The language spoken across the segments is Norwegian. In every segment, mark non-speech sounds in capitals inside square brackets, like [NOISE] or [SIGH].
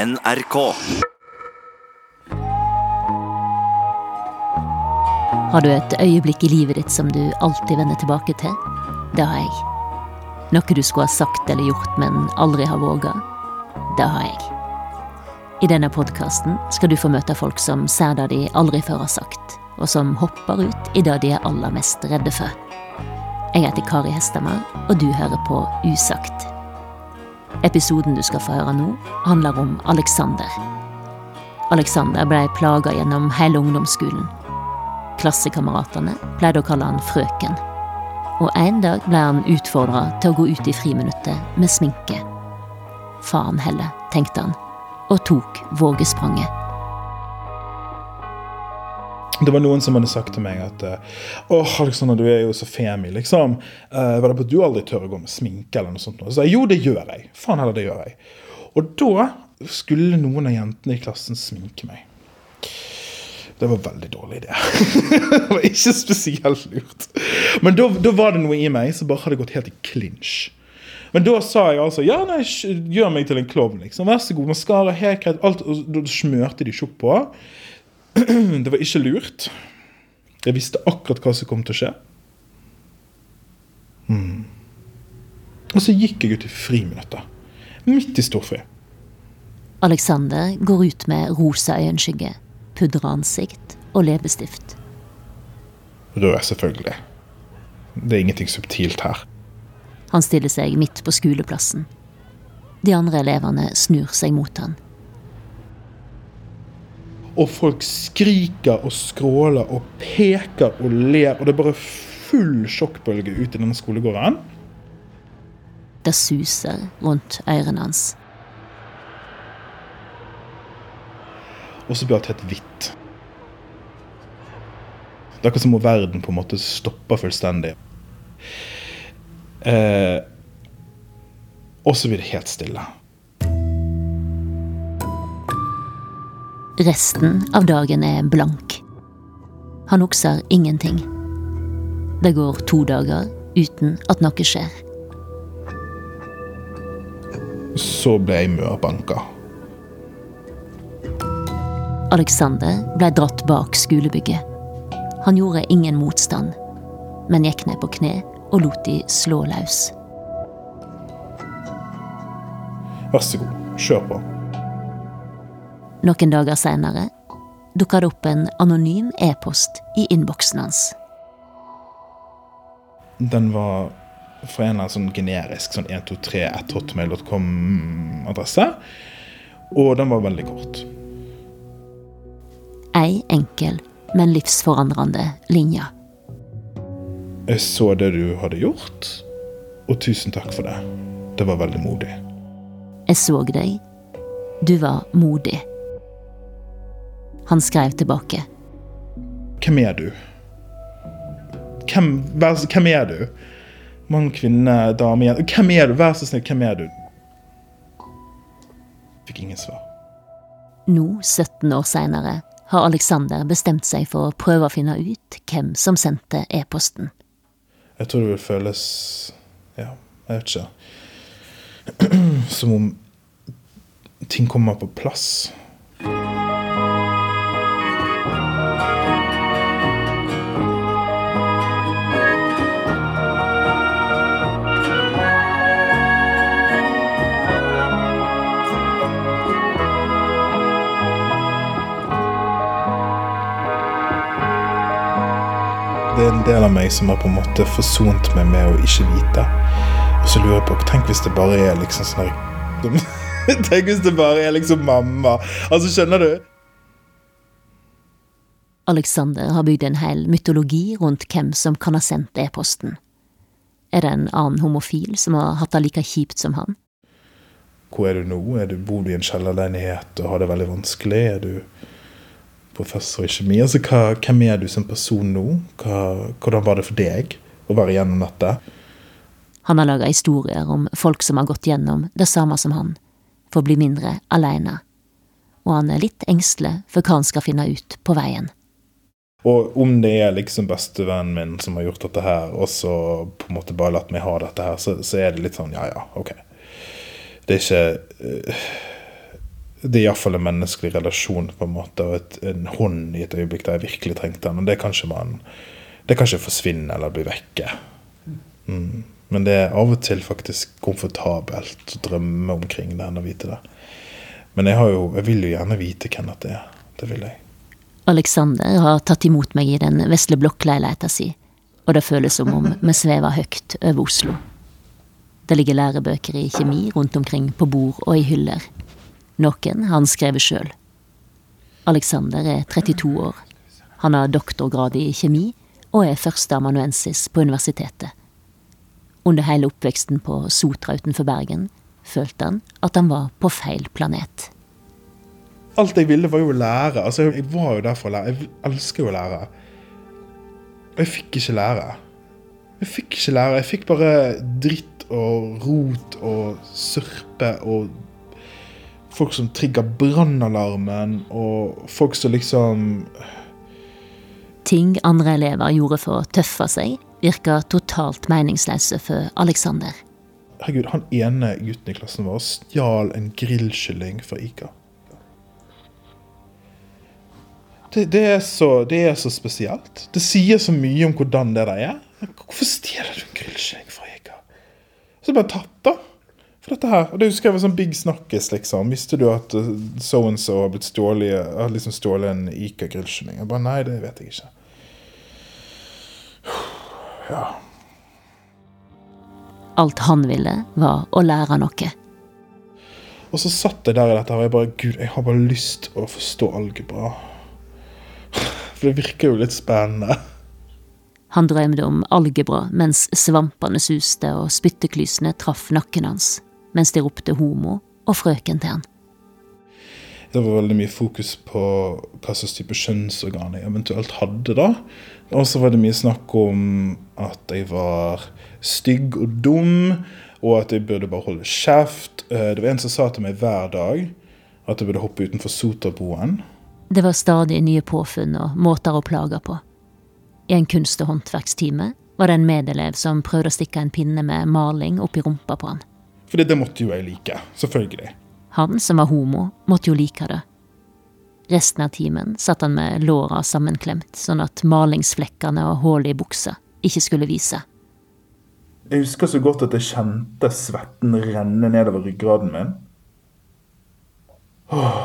NRK. Har du et øyeblikk i livet ditt som du alltid vender tilbake til? Det har jeg. Noe du skulle ha sagt eller gjort, men aldri har våga? Det har jeg. I denne podkasten skal du få møte folk som ser det de aldri før har sagt, og som hopper ut i det de er aller mest redde for. Jeg heter Kari Hestemar, og du hører på Usagt. Episoden du skal få høre nå, handler om Alexander. Alexander ble plaga gjennom hele ungdomsskolen. Klassekameratene pleide å kalle han frøken. Og en dag ble han utfordra til å gå ut i friminuttet med sminke. Faen heller, tenkte han, og tok vågespranget. Det var noen som hadde sagt til meg at åh, Alexander, du er jo så femi, liksom. Uh, var det på at du aldri tør å gå med sminke eller noe sånt? Så jeg, jo, det gjør jeg. Faen heller, det gjør jeg. Og da skulle noen av jentene i klassen sminke meg. Det var en veldig dårlig idé. [LAUGHS] det var ikke spesielt lurt. Men da, var det noe i meg som bare hadde gått helt i clinch. Men da sa jeg altså ja, nei, gjør meg til en klovn. liksom. Vær så god, maskara, helt greit. alt, og Da smørte de tjukt på. [CLEARS THROAT] Det var ikke lurt. Jeg visste akkurat hva som kom til å skje. Mm. Og så gikk jeg ut i friminuttet. Midt i storfri. Alexander går ut med rosa øyenskygge, pudra ansikt og leppestift. Rød, selvfølgelig. Det er ingenting subtilt her. Han stiller seg midt på skoleplassen. De andre elevene snur seg mot han. Og folk skriker og skråler og peker og ler, og det er bare full sjokkbølge ut i denne skolegården. Det suser rundt ørene hans. Og så blir alt helt hvitt. Det er akkurat som om verden på en måte stopper fullstendig. Eh, og så blir det helt stille. Resten av dagen er blank. Han husker ingenting. Det går to dager uten at noe skjer. Så ble jeg mørbanka. Alexander ble dratt bak skolebygget. Han gjorde ingen motstand, men gikk ned på kne og lot de slå løs. Vær så god, kjør på. Noen dager seinere dukka det opp en anonym e-post i innboksen hans. Den var fra en eller annen sånn generisk sånn 123.hotmail.com-adresse. Og den var veldig kort. Ei enkel, men livsforandrende linje. Jeg så det du hadde gjort, og tusen takk for det. Det var veldig modig. Jeg så deg. Du var modig. Han skrev tilbake. Hvem er du? Hvem, hvem er du? Mann, kvinne, dame, jente Hvem er du? Vær så snill, hvem er du? Fikk ingen svar. Nå, 17 år seinere, har Alexander bestemt seg for å prøve å finne ut hvem som sendte e-posten. Jeg tror det vil føles Ja, jeg vet ikke. [CLEARS THROAT] Som om ting kommer på plass. Er en del av meg som har på en måte forsont meg med å ikke vite. Og så lurer jeg på Tenk hvis det bare er liksom sånn [LAUGHS] Tenk hvis det bare er liksom mamma. Altså, skjønner du? Alexander har bygd en hel mytologi rundt hvem som kan ha sendt e-posten. Er det en annen homofil som har hatt det like kjipt som han? Hvor er du nå? Er du, bor du i en kjellerleilighet og har det veldig vanskelig? Er du professor i kjemi? Altså, hva, hvem er du som person nå? Hva, hvordan var det for deg å være gjennom dette? Han har laga historier om folk som har gått gjennom det samme som han, for å bli mindre aleine. Og han er litt engstelig for hva han skal finne ut på veien. Og om det er liksom bestevennen min som har gjort dette her, og så på en måte bare latt meg ha dette her, så, så er det litt sånn ja ja, ok. Det er ikke uh, det er iallfall en menneskelig relasjon på en måte, og et, en hånd i et øyeblikk der jeg virkelig trengte den. Og det kan ikke man det kan ikke forsvinne eller bli vekke. Mm. Men det er av og til faktisk komfortabelt å drømme omkring det enn å vite det. Men jeg, jo, jeg vil jo gjerne vite hvem det er. Det vil jeg. Alexander har tatt imot meg i den vesle blokkleiligheta si, og det føles som om vi svever høyt over Oslo. Det ligger lærebøker i kjemi rundt omkring på bord og i hyller. Noen har han skrevet sjøl. Alexander er 32 år. Han har doktorgrad i kjemi og er førsteamanuensis på universitetet. Under hele oppveksten på Sotra utenfor Bergen følte han at han var på feil planet. Alt jeg ville, var jo å lære. Altså, jeg var jo der for å lære. Jeg elsker jo å lære. Og jeg fikk ikke lære. Jeg fikk ikke lære. Jeg fikk bare dritt og rot og sørpe og folk som trigger brannalarmen, og folk som liksom Ting andre elever gjorde for å tøffe seg, virka totalt meningsløse for Alexander. Herregud, han ene gutten i klassen vår stjal en grillkylling fra Ica. Det, det, er så, det, er så, spesielt. Det sier så mye om hvordan det der er. Hvorfor stjeler du en grillkylling fra Ica? Så bare tatt, da. Dette her. Og det husker jeg var sånn big snakkis, liksom. Visste du at so and so har blitt stjålet, har liksom stjålet en Ica grillkylling? Jeg bare nei, det vet jeg ikke. [SIGHS] Ja. Alt han ville, var å lære noe. Og så satt jeg der i dette og jeg bare Gud, jeg har bare lyst å forstå algebra. [SIGHS] For det virker jo litt spennende. Han drømte om algebra mens svampene suste og spytteklysene traff nakken hans, mens de ropte homo og frøken til han. Det var veldig mye fokus på hva slags type kjønnsorgan jeg eventuelt hadde da. Og så var det mye snakk om at jeg var stygg og dum, og at jeg burde bare holde kjeft. Eh, det var en som sa til meg hver dag at jeg burde hoppe utenfor sotaboen. Det var stadig nye påfunn og måter å plage på. I en kunst- og håndverkstime var det en medelev som prøvde å stikke en pinne med maling opp i rumpa på han. Fordi det måtte jo jeg like. Selvfølgelig. Han som var homo, måtte jo like det. Resten av timen satt han med låra sammenklemt, sånn at malingsflekkene og hullet i buksa ikke skulle vise. Jeg husker så godt at jeg kjente svetten renne nedover ryggraden min. Åh.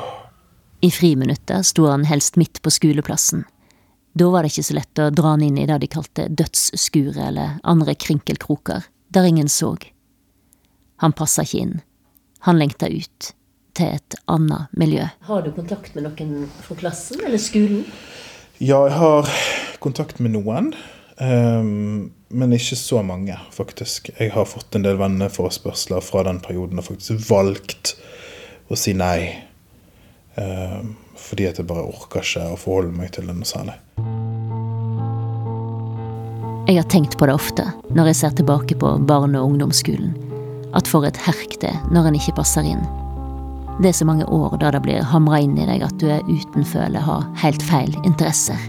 I friminuttet sto han helst midt på skoleplassen. Da var det ikke så lett å dra han inn i det de kalte dødsskuret eller andre krinkelkroker, der ingen så. Han passa ikke inn. Han lengta ut, til et annet miljø. Har du kontakt med noen fra klassen eller skolen? Ja, jeg har kontakt med noen. Um, men ikke så mange, faktisk. Jeg har fått en del venneforespørsler fra den perioden og faktisk valgt å si nei. Um, fordi at jeg bare orker ikke å forholde meg til det noe særlig. Jeg har tenkt på det ofte når jeg ser tilbake på barne- og ungdomsskolen. At for et herk det når en ikke passer inn. Det er så mange år da det blir hamra inn i deg at du er utenføle har helt feil interesser.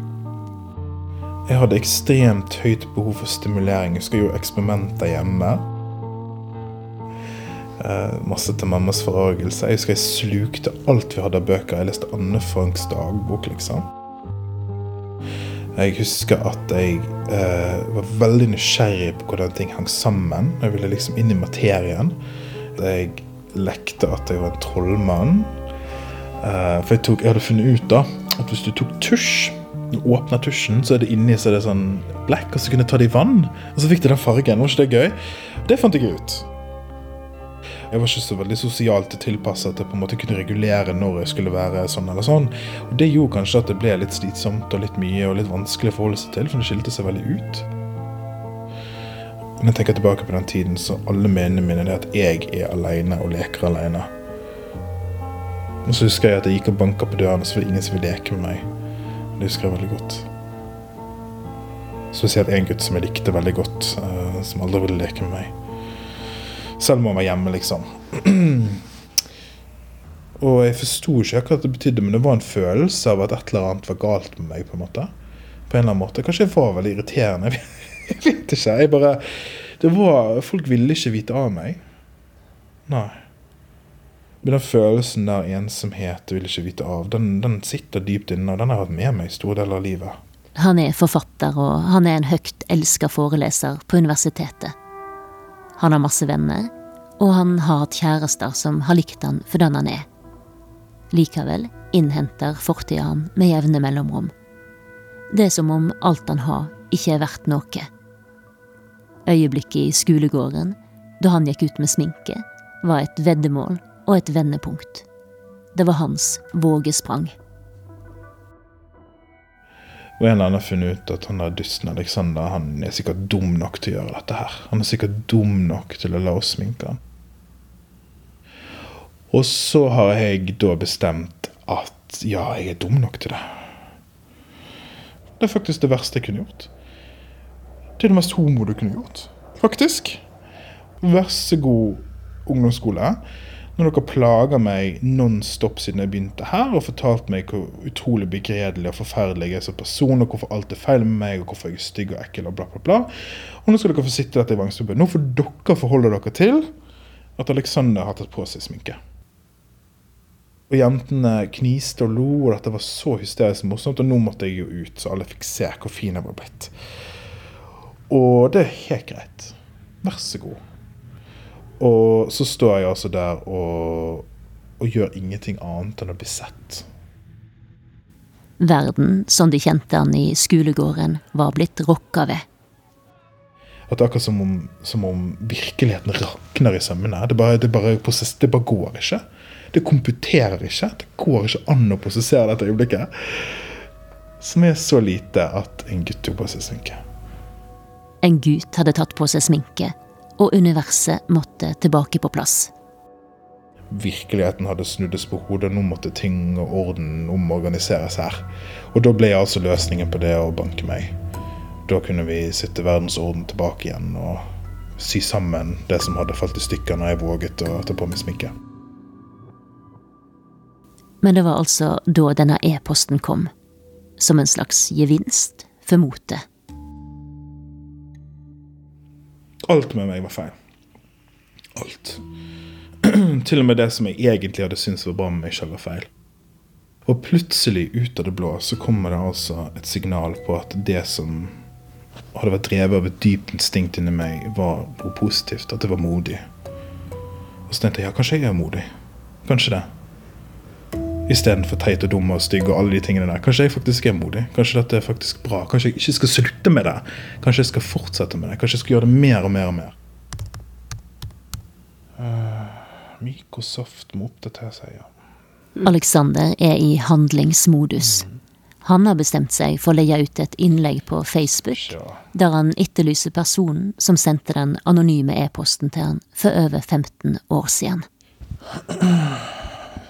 Jeg hadde ekstremt høyt behov for stimulering. Jeg husker jo eksperimenter hjemme. Eh, masse til mammas forargelse. Jeg husker jeg slukte alt vi hadde av bøker. Jeg leste Anne Franks dagbok, liksom. Jeg husker at jeg eh, var veldig nysgjerrig på hvordan ting hang sammen. Jeg ville liksom inn i materien. Jeg lekte at jeg var en trollmann. Eh, for jeg, tok, jeg, hadde funnet ut da at hvis du tok tusj, du åpner tusjen, så er det inni så er det sånn black, og så kunne jeg ta det i vann. Og så fikk det den fargen. Var ikke det gøy? Det fant jeg ut. Jeg var ikke så veldig sosialt tilpasset til på en måte kunne regulere når jeg skulle være sånn eller sånn. Og Det gjorde kanskje at det ble litt slitsomt og litt mye og litt vanskelig å forholde seg til, for det skilte seg veldig ut. Når jeg tenker tilbake på den tiden, så alle minnene mine er at jeg er alene og leker alene. Og så husker jeg at jeg gikk og banka på døren, og så var det ingen som ville leke med meg. Det husker jeg veldig godt. Spesielt en gutt som jeg likte veldig godt, uh, som aldri ville leke med meg. Selv om han var hjemme, liksom. [CLEARS THROAT] og jeg forsto ikke hva det betydde, men det var en følelse av at et eller annet var galt med meg. på en måte. På en eller annen måte. Kanskje jeg var veldig irriterende. [LAUGHS] Jeg vet ikke. Jeg bare det var, Folk ville ikke vite av meg. Nei. Men den følelsen der ensomhet vil ikke vite av, den, den sitter dypt inne, og den har jeg hatt med meg i store deler av livet. Han er forfatter, og han er en høyt elska foreleser på universitetet. Han har masse venner, og han har hatt kjærester som har likt han for den han er. Likevel innhenter fortida han med jevne mellomrom. Det er som om alt han har, ikke er verdt noe. Øyeblikket i skolegården, da han gikk ut med sminke, var et veddemål og et vendepunkt. Det var hans vågesprang. Og en eller annen har funnet ut at han der dusten Alexander han er sikkert dum nok til å gjøre dette her. Han er sikkert dum nok til å la oss sminke han. Og så har jeg da bestemt at ja, jeg er dum nok til det. Det er faktisk det verste jeg kunne gjort. Det er det mest homo du kunne gjort, faktisk. Vær så god ungdomsskole når dere plager meg nonstop siden jeg begynte her, og fortalt meg hvor utrolig begredelig og forferdelig jeg er som person, og hvorfor alt er feil med meg, og hvorfor jeg er stygg og ekkel, og bla, bla, bla. Og nå skal dere få sitte dette i vangstubben. Nå får dere forholde dere til at Alexander har tatt på seg sminke. Og jentene kniste og lo, og dette var så hysterisk morsomt, og nå måtte jeg jo ut, så alle fikk se hvor fin jeg var blitt. Og det er helt greit. Vær så god. Og så står jeg altså der og, og gjør ingenting annet enn å bli sett. Verden, som de kjente han i skolegården, var blitt rokka ved. At det er akkurat som om, som om virkeligheten rakner i sømmene. Det, bare, det, bare det bare går ikke. Det komputerer ikke. Det går ikke an å prosessere dette øyeblikket. Som er så lite at en gutt tok på seg sminke. En gutt hadde tatt på seg sminke og universet måtte tilbake på plass. Virkeligheten hadde snuddes på hodet, nå måtte ting og orden omorganiseres her. Og da ble altså løsningen på det å banke meg. Da kunne vi sitte verdensorden tilbake igjen og sy sammen det som hadde falt i stykker når jeg våget å ta på meg sminke. Men det var altså da denne e-posten kom, som en slags gevinst for motet. Alt med meg var feil. Alt. [CLEARS THROAT] Til og med det som jeg egentlig hadde syntes var bra med meg selv, var feil. Og plutselig, ut av det blå, så kommer det altså et signal på at det som hadde vært drevet av et dypt instinkt inni meg, var noe positivt. At det var modig. Og så tenkte jeg ja, kanskje jeg er modig. Kanskje det. Istedenfor teit og dum og stygg og alle de tingene der. Kanskje jeg faktisk er modig. Kanskje dette er faktisk bra. Kanskje jeg ikke skal slutte med det. Kanskje jeg skal fortsette med det. Kanskje jeg skal gjøre det mer og mer og mer. Uh, Microsoft må oppdatere seg, ja. Alexander er i handlingsmodus. Han har bestemt seg for å legge ut et innlegg på Facebook der han etterlyser personen som sendte den anonyme e-posten til han for over 15 år siden. [CLEARS THROAT]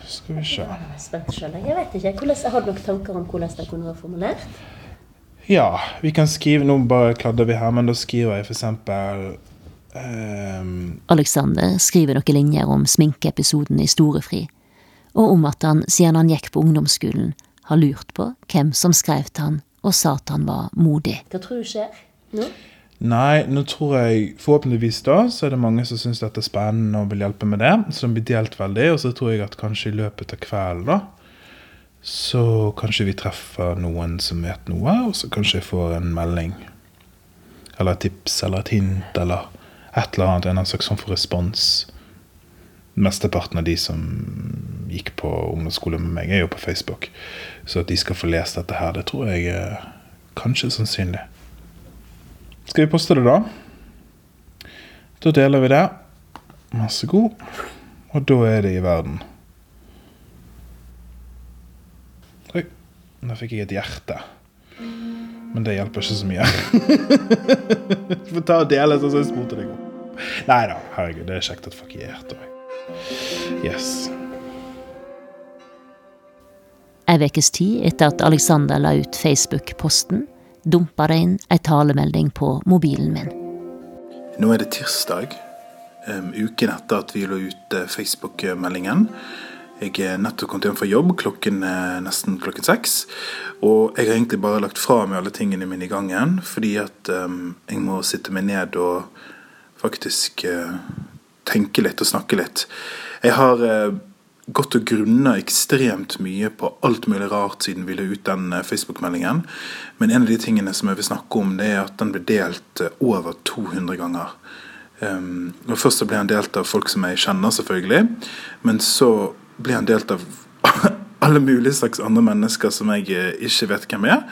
Skal vi se. Jeg vet ikke. Hvordan, har du noen tanker om hvordan det kunne vært formulert? Ja, vi kan skrive Nå bare kladder vi her, men da skriver jeg eksempel um... Alexander skriver noen linjer om sminkeepisoden i Storefri, og om at han siden han gikk på ungdomsskolen, har lurt på hvem som skrev til han og sa at han var modig. Hva tror du skjer nå? Nei, nå tror jeg forhåpentligvis da så er det mange som syns dette er spennende og vil hjelpe med det. Så det blir delt veldig. Og så tror jeg at kanskje i løpet av kvelden da, så kanskje vi treffer noen som vet noe, og så kanskje jeg får en melding. Eller et tips eller et hint eller et eller annet. En slags sånn for respons. Mesteparten av de som gikk på ungdomsskole med meg, er jo på Facebook. Så at de skal få lest dette her, det tror jeg er kanskje sannsynlig. Skal vi poste det, da? Da deler vi det. Vær så god. Og da er det i verden. Oi, nå fikk jeg et hjerte. Men det hjelper ikke så mye. Du [LAUGHS] får ta og dele sånn som jeg spurte deg om. Nei da, herregud, det er kjekt at folk gir hjerte. Yes. Ei ukes tid etter at Alexander la ut Facebook-posten, dumpa det inn ei talemelding på mobilen min. Nå er det tirsdag, um, uken etter at vi lå ut uh, Facebook-meldingen. Jeg er nettopp kommet hjem fra jobb, klokken er nesten klokken seks. Og jeg har egentlig bare lagt fra meg alle tingene mine i gangen, fordi at um, jeg må sitte meg ned og faktisk uh, tenke litt og snakke litt. Jeg har uh, gått og grunna ekstremt mye på alt mulig rart siden vi la ut den eh, Facebook-meldingen. Men en av de tingene som jeg vil snakke om, det er at den ble delt eh, over 200 ganger. Um, og Først så ble han delt av folk som jeg kjenner, selvfølgelig. Men så ble han delt av [LAUGHS] alle mulige slags andre mennesker som jeg eh, ikke vet hvem er.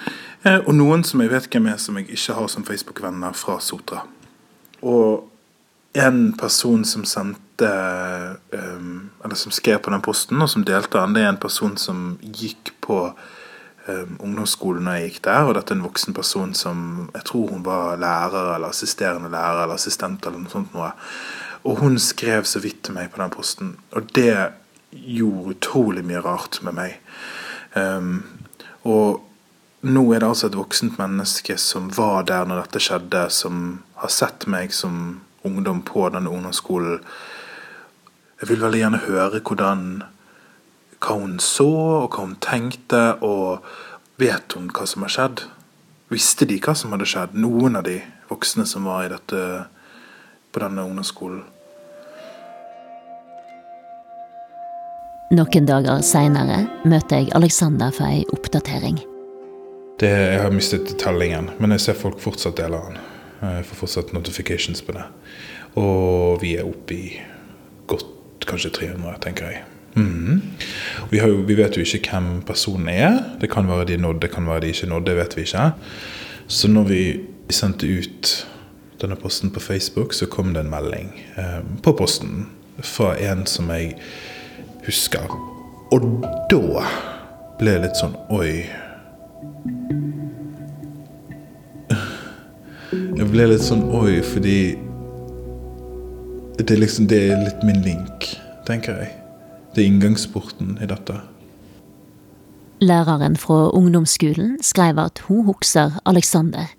Og noen som jeg vet hvem er, som jeg ikke har som Facebook-venner fra Sotra. Og en person som sendte um, Eller som skrev på den posten, og som delte den, det er en person som gikk på um, ungdomsskolen da jeg gikk der. Og dette er en voksen person som Jeg tror hun var lærer eller assisterende lærer eller assistent eller noe sånt. noe. Og hun skrev så vidt til meg på den posten. Og det gjorde utrolig mye rart med meg. Um, og nå er det altså et voksent menneske som var der når dette skjedde, som har sett meg som ungdom på denne ungdomsskolen. Jeg vil veldig gjerne høre hvordan, hva hun så, og hva hun tenkte, og vet hun hva som har skjedd? Visste de hva som hadde skjedd, noen av de voksne som var i dette, på denne ungdomsskolen? Noen dager seinere møter jeg Alexander for ei oppdatering. Det, jeg har mistet tellingen, men jeg ser folk fortsatt deler den. Jeg får fortsatt notifications på det. Og vi er oppe i godt kanskje 300, tenker jeg. Mhm. Vi, jo, vi, vet jo ikke hvem personen er. Det kan være de nådde, det kan være de ikke nådde. Det vet vi ikke. Så når vi sendte ut denne posten på Facebook, så kom det en melding eh, på posten fra en som jeg husker. Og da ble det litt sånn Oi. Jeg ble litt sånn oi, fordi det er liksom det er litt min link, tenker jeg. Det er inngangsporten i dette. Læreren fra ungdomsskolen skrev at hun husker Alexander.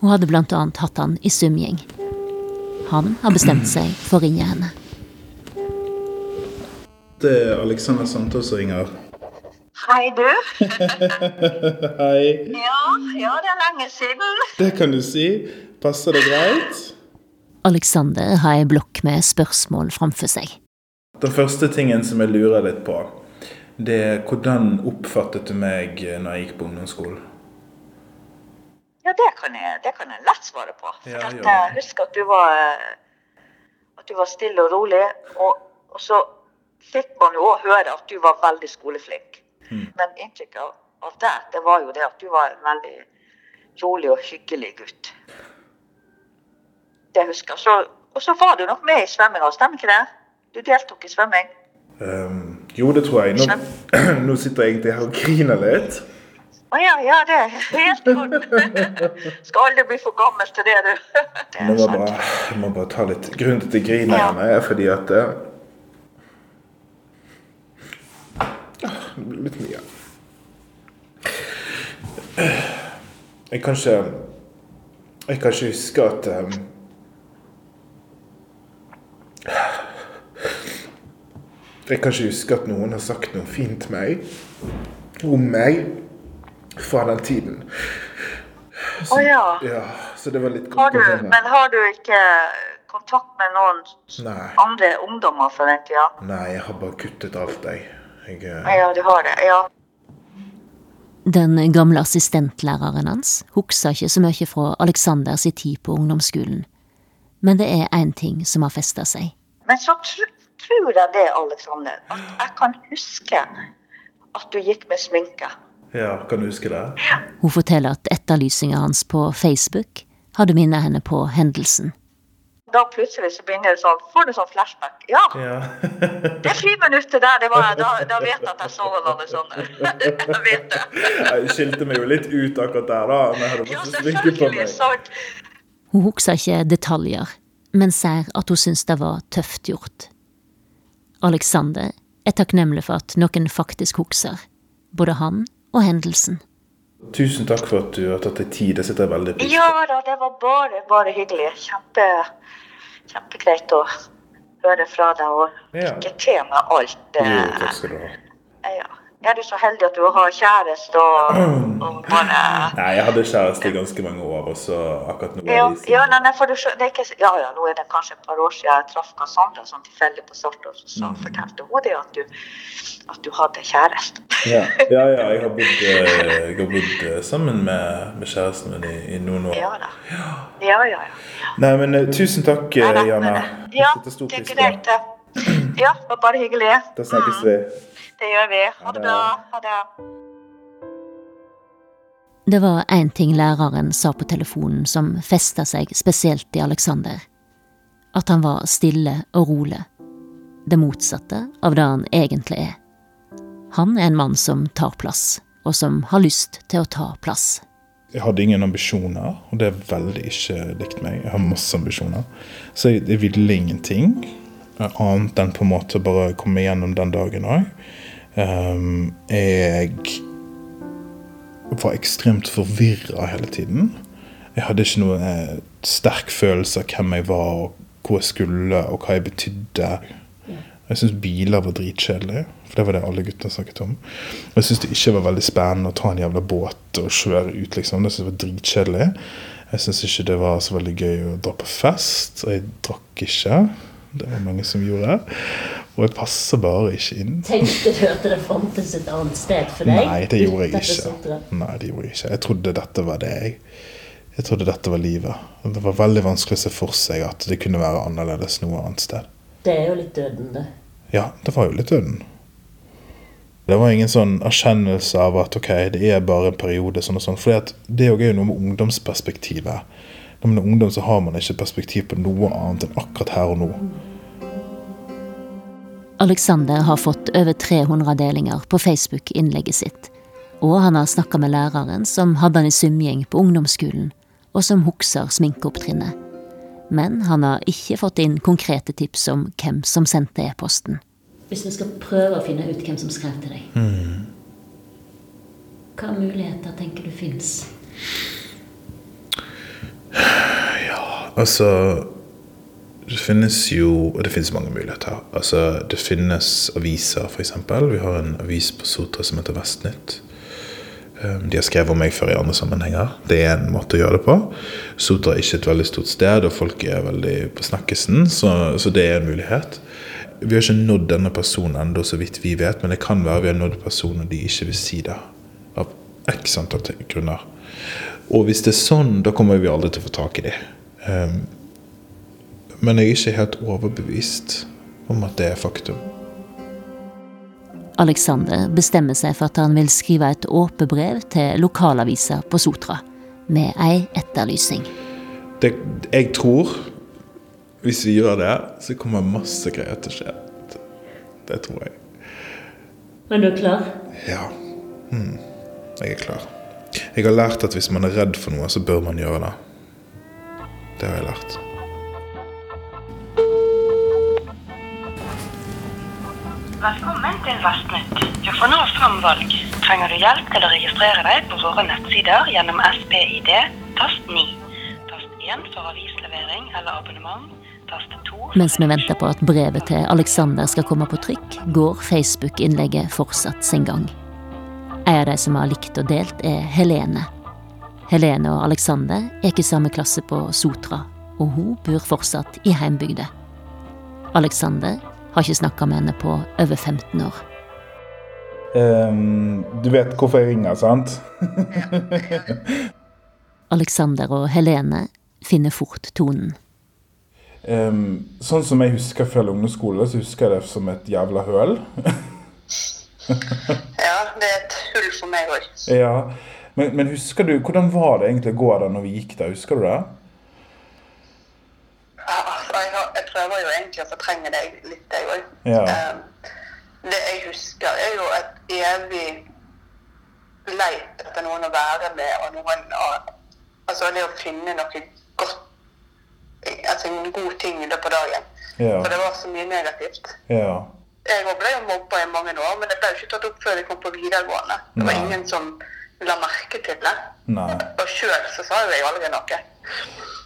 Hun hadde annet hatt han i svømming. Han har bestemt seg for å ringe henne. Det er Alexander Santos som ringer. Hei, du. [LAUGHS] Hei. Ja, ja, det er lenge siden. Det kan du si. Passer det greit? Alexander har ei blokk med spørsmål framfor seg. Den første tingen som jeg lurer litt på, det er hvordan oppfattet du meg når jeg gikk på ungdomsskolen? Ja, det kan jeg, det kan jeg lett svare på. For Ja, at jeg husker at du var at du var stille og rolig. Og, og så fikk man jo òg høre at du var veldig skoleflink. Mm. Men inntrykket av, av det, det var jo det at du var en veldig rolig og hyggelig gutt. Det husker jeg. Så, og så var du nok med i svømminga, stemmer ikke det? Du deltok i svømming. Um, jo, det tror jeg. Nå, [CLEARS THROAT] nå sitter jeg egentlig her og griner litt. Å ja, ja, det er helt godt. [LAUGHS] Skal aldri bli for gammel til det, du. [LAUGHS] Det må sant. bare, jeg må bare ta litt grunn til griner, Ja. Er fordi at ah, Det blir litt mye. Jeg kan ikke Jeg kan ikke huske at eh, Jeg kan ikke huske at noen har sagt noe fint meg om meg fra den tiden. Å ja. Ja, så det var litt Har du, å men har du ikke kontakt med noen Nei. andre ungdommer fra den tida? Nei, jeg har bare kuttet alt, jeg. jeg eh, Ja, du har det. Ja. Den gamle assistentlæreren hans husker ikke så mye fra Alexander sin tid på ungdomsskolen. Men det er én ting som har festa seg. Men så tror jeg det, Alexander, at jeg kan huske at du gikk med sminke. ja, kan du huske det? Hun forteller at etterlysninga hans på Facebook hadde minnet henne på hendelsen. Da plutselig så begynner det sånn, får du sånn flashback. Ja, Ja. [LAUGHS] det friminuttet der, det var, da, da vet jeg at jeg så noe sånt. [LAUGHS] Jeg vet det. Jeg skilte meg jo litt ut akkurat der, da. Når jeg hadde Ja, fått sminke på selvfølgelig. meg. Sant. Hun husker ikke detaljer, men ser at hun syns det var tøft gjort. Alexander er takknemlig for at noen faktisk husker, både han og hendelsen. Tusen takk for at du har tatt deg tid. Det setter jeg veldig pris på. Ja da, det var bare, bare hyggelig. Kjempe, kjempegreit å høre fra deg, og Ja. lykke til med alt. Jo, eh, takk skal du ha. Ja. Er du så heldig at du har kjæreste og, [CLEARS THROAT] og bare Nei, jeg hadde kjæreste i ganske mange år, og så akkurat nå ja, ja, nei, for du, det er ikke, ja, ja, nå er det kanskje et par år siden jeg traff Cassandra sånn tilfeldig på Sartor, så mm. fortalte hun det at du, at du hadde kjæreste. Ja, ja, ja jeg har bodd, eh, jeg har bodd eh, sammen med, med kjæresten min i, i noen år. Ja da. Ja, ja, ja. ja. Nei, men eh, tusen takk, Jana. Ja, det er greit. det. Ja, det var bare hyggelig. Da snakkes vi. Det gjør vi. Ha det bra. Ha det. Det var én ting læreren sa på telefonen som festa seg spesielt i Alexander. At han var stille og rolig. Det motsatte av det han egentlig er. Han er en mann som tar plass, og som har lyst til å ta plass. Jeg hadde ingen ambisjoner, og det er veldig ikke likt meg. Jeg har masse ambisjoner. Så jeg, jeg ville ingenting annet enn på en måte bare komme gjennom den dagen òg. Jeg var ekstremt forvirra hele tiden. Jeg hadde ikke noen eh, sterk følelse av hvem jeg var, og hvor jeg skulle, og hva jeg betydde. Jeg syntes biler var dritkjedelig, for det var det alle guttene snakket om. Og jeg syntes det ikke var veldig spennende å ta en jævla båt og kjøre ut, liksom. Det synes jeg var dritkjedelig. Jeg syntes ikke det var så veldig gøy å dra på fest, jeg drakk ikke. Det var mange som gjorde. Og jeg passer bare ikke inn. Tenkte du at det fantes et annet sted for deg? Nei, det gjorde jeg ikke. Nei, det gjorde jeg ikke. Jeg trodde dette var det. Jeg, jeg trodde dette var livet. Det var veldig vanskelig å se for seg at det kunne være annerledes noe annet sted. Det er jo litt døden, det. Ja, det var jo litt døden. Det var ingen sånn erkjennelse av at ok, det er bare en periode. sånn og sånn. For det er jo noe med ungdomsperspektivet. Når man er ungdom, så har man ikke perspektiv på noe annet enn akkurat her og nå. Alexander har fått over 300 delinger på Facebook-innlegget sitt, og han har snakka med læreren som hadde han i svømming på ungdomsskolen, og som husker sminkeopptrinnet. Men han har ikke fått inn konkrete tips om hvem som sendte e-posten. Hvis vi skal prøve å finne ut hvem som skrev til deg, hva muligheter tenker du fins? Altså Det finnes jo og Det finnes mange muligheter. Altså, det finnes aviser, f.eks. Vi har en avis på Sotra som heter Vestnytt. Um, De har skrevet om meg før i andre sammenhenger. Det er en måte å gjøre det på. Sotra er ikke et veldig stort sted, og folk er veldig på snakkesen, så, så det er en mulighet. Vi har ikke nådd denne personen ennå, så vidt vi vet, men det kan være vi har nådd personer de ikke vil si det. Av x antall grunner. Og hvis det er sånn, da kommer vi aldri til å få tak i dem. Um, men jeg er ikke helt overbevist om at det er faktum. Alexander bestemmer seg for at han vil skrive et åpent brev til lokalavisa på Sotra, med ei etterlysning. Det, jeg tror hvis vi gjør det, så kommer masse greier til å skje. Det tror jeg. Men du er klar? Ja. Mm. Jeg er klar. Jeg har lært at hvis man er redd for noe, så bør man gjøre det. Det har jeg lært. Velkommen til Vestnytt. Du får nå fem valg. Trenger du hjelp til å registrere deg på våre nettsider gjennom SPID, tast 9. Tast 1 for avislevering eller abonnement. Tast 2 for Mens vi venter på at brevet til Alexander skal komme på trykk, går Facebook-innlegget fortsatt sin gang. En av de som har likt og delt, er Helene. Helene og Alexander er ikke i samme klasse på Sotra, og hun bor fortsatt i heimbygda. Alexander har ikke snakka med henne på over 15 år. Um, du vet hvorfor jeg ringer, sant? [LAUGHS] Alexander og Helene finner fort tonen. Um, sånn som jeg husker fra ungdomsskolen, så husker jeg det som et jævla høl. [LAUGHS] [LAUGHS] Ja, det er et hull for meg òg. ja. men, men husker du, hvordan var det egentlig å gå der når vi gikk der? Husker du det? Altså, jeg, har- jeg prøver jo egentlig å fortrenge deg litt, jeg òg. Ja. det jeg husker, er jo et evig leit etter noen å være med, og noen å Altså det å finne noe godt Altså en god ting i løpet av dagen. Ja. For det var så mye negativt. Ja. Jeg også ble jo mobba i mange år, men det ble jo ikke tatt opp før jeg kom på videregående. Det var Nei. ingen som la merke til det. Nei. Og sjøl så sa jo jeg aldri noe.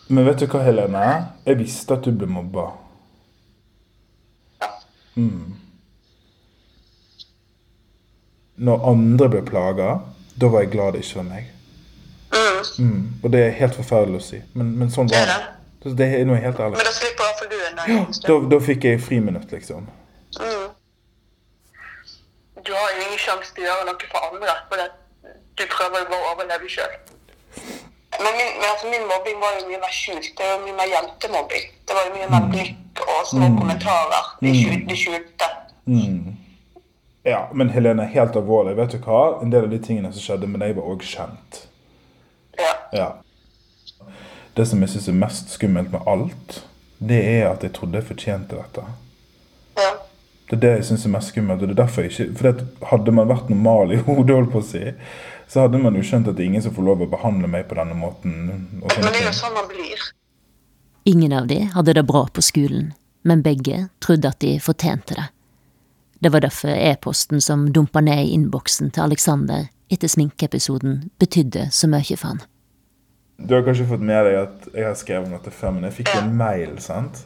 Men vet du hva, Helene? Jeg visste at du ble mobba. Ja. Når andre ble plaga, da var jeg glad det ikke var meg. Mm. Og det er helt forferdelig å si, men, men sånn var det. Det er noe helt ærlig. Men da slipper iallfall du en dag. Ja, da, da fikk jeg friminutt, liksom. Mm. Du har jo ingen sjanse til å gjøre noe for andre, for det, du prøver jo bare å overleve sjøl. Men, min, men altså, min mobbing var jo mye mer skjult. Det var jo mye mer jentemobbing. Det var jo mye mer blikk og små kommentarer. De skjulte. De skjulte. Ja, men Helene, helt alvorlig, vet du hva? En del av de tingene som skjedde med deg, var òg kjent. Ja. Ja. Det som jeg syns er mest skummelt med alt, det er at jeg trodde jeg fortjente dette. Det er det jeg syns er mest skummelt. og det er derfor jeg ikke, for det, Hadde man vært normal i [LAUGHS] hodet, holdt på å si, så hadde man jo skjønt at det er ingen som får lov å behandle meg på denne måten. og Men det er jo sånn man blir. Ingen av de hadde det bra på skolen, men begge trodde at de fortjente det. Det var derfor e-posten som dumpa ned i innboksen til Alexander etter sminkeepisoden, betydde så mye for han. Du har kanskje fått med deg at jeg har skrevet om dette før, men jeg fikk en mail, sant?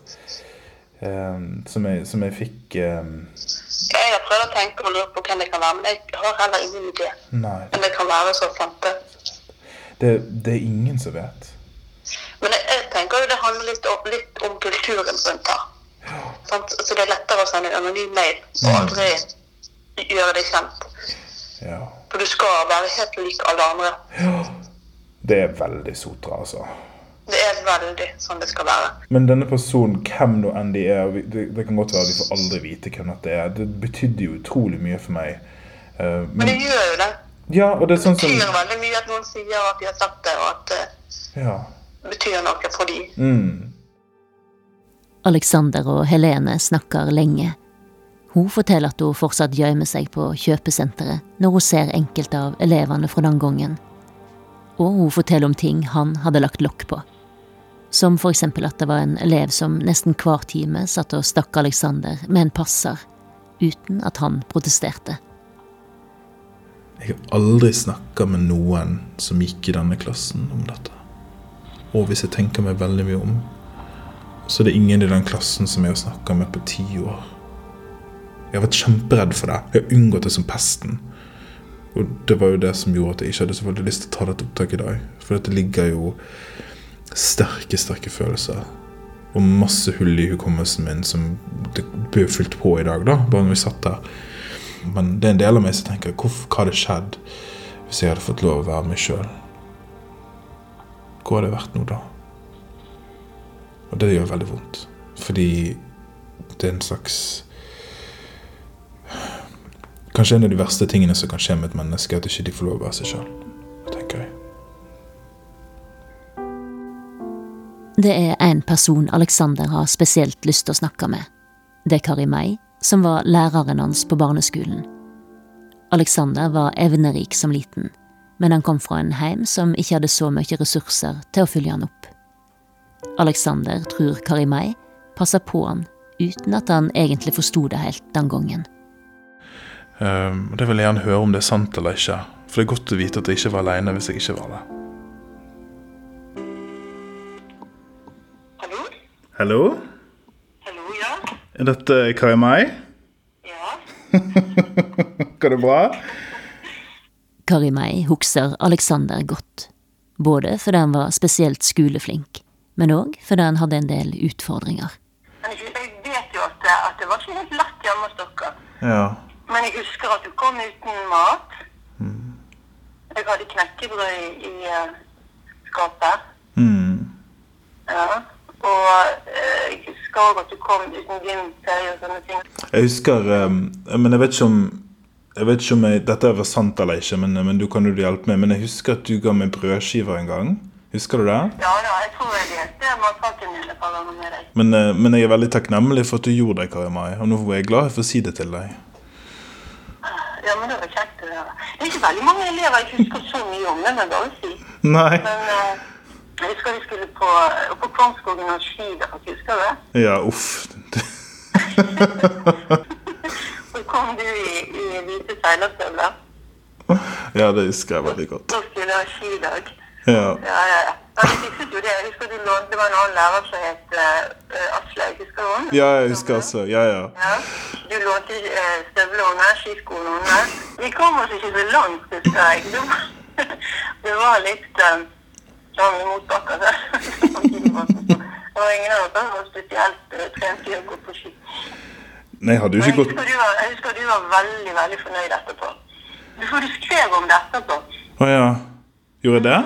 Ehm, som, jeg, som jeg fikk ehm, Jeg har prøvd å tenke og lure på hvem det kan være, men jeg har heller ingen idé. Nei. Men det kan være så fante. Det, det er ingen som vet. Men jeg, jeg tenker jo det handler litt om, litt om kulturen rundt her. Ja. Så det er lettere å sende en anonym mail og aldri gjøre det kjent. Ja. For du skal være helt lik alle andre. Det er veldig sotra, altså. Det er veldig sånn det skal være. Men denne personen, hvem nå enn de er det, det kan godt være vi får aldri vite hvem dette er. Det betydde jo utrolig mye for meg. Uh, Men det gjør jo det. ja, og det er sånn Det som betyr veldig mye at noen sier at de har sagt det, og at det Ja. betyr noe for dem. Mm. Alexander og Helene snakker lenge. Hun forteller at hun fortsatt gjemmer seg på kjøpesenteret når hun ser enkelte av elevene fra den gangen. Og hun forteller om ting han hadde lagt lokk på. Som for eksempel at det var en elev som nesten hver time satt og stakk Alexander med en passer, uten at han protesterte. Jeg har aldri snakka med noen som gikk i denne klassen om dette. Og hvis jeg tenker meg veldig mye om, så er det ingen i den klassen som jeg har snakka med på ti år. Jeg har vært kjemperedd for det. Jeg har unngått det som pesten. Og det var jo det som gjorde at jeg ikke hadde så veldig lyst til å ta dette opptaket i dag. For dette ligger jo sterke, sterke følelser. Og masse hull i hukommelsen min som det ble fylt på i dag, da. Bare når vi satt der. Men det er en del av meg som tenker hva hadde skjedd hvis jeg hadde fått lov å være meg sjøl? Hvor hadde jeg vært nå, da? Og det gjør veldig vondt. Fordi det er en slags Kanskje en av de verste tingene som kan skje med et menneske, er at ikke de får lov å være seg sjøl. Det er en person Alexander har spesielt lyst til å snakke med. Det er Kari May, som var læreren hans på barneskolen. Alexander var evnerik som liten, men han kom fra en heim som ikke hadde så mye ressurser til å følge han opp. Alexander tror Kari May passer på han uten at han egentlig forsto det helt den gangen. Um, det vil jeg gjerne høre om det er sant eller ikke. For det er godt å vite at jeg ikke var aleine hvis jeg ikke var det. Hallo? Hallo? Ja? Er dette Kai Mai? Ja? [LAUGHS] Går det bra? Kari Mai husker Alexander godt, både fordi han var spesielt skoleflink, men òg fordi han hadde en del utfordringer. Jeg, vet jo at, det- at det var ikke helt lett hjemme hos dere. Ja. Men jeg husker at du kom uten mat. Jeg hadde knekkebrød i, i eh, skapet. Mm. Ja. Og eh, jeg husker òg at du kom uten gymtøy og sånne ting. Jeg husker um, Men jeg vet ikke om jeg vet ikke om jeg, Dette er sant eller ikke, men, men du kan jo hjelpe meg. Men jeg husker at du ga meg brødskiver en gang. Husker du det? Ja da, jeg tror jeg delte matpakken min et par ganger med deg. Men, eh, men jeg er veldig takknemlig for at du gjorde det, Kari Mai. Og nå er jeg glad for å si det til deg. Ja, men det var kjekt å høre. Det er ikke veldig mange elever jeg husker så mye om, det må jeg bare si. Nei. Men eh, jeg husker vi skulle på, på Kvamskogen og skidag, husker du det? Ja, uff. [LAUGHS] Så kom du i, i hvite seilerstøvler. Ja, det husker jeg veldig godt. Da skulle jeg ha skidag. Ja. Ja, ja, ja. De fikset jo det. Jeg husker du lånte, det var en annen lærer som het uh, Aslaug, husker du henne? Ja, jeg husker også. Ja, ja. Ja. Du lånte uh, støvlene, skiskoene. Vi kom oss ikke så langt, husker jeg. Det var, [LAUGHS] det var litt um, motbakker der. [LAUGHS] det var ingen av oss som var spesielt uh, trent i å gå på ski. Nei, hadde du ikke gått jeg husker du var veldig, veldig fornøyd etterpå. Du, for du skrev om det etterpå. Å ja. Gjorde jeg det?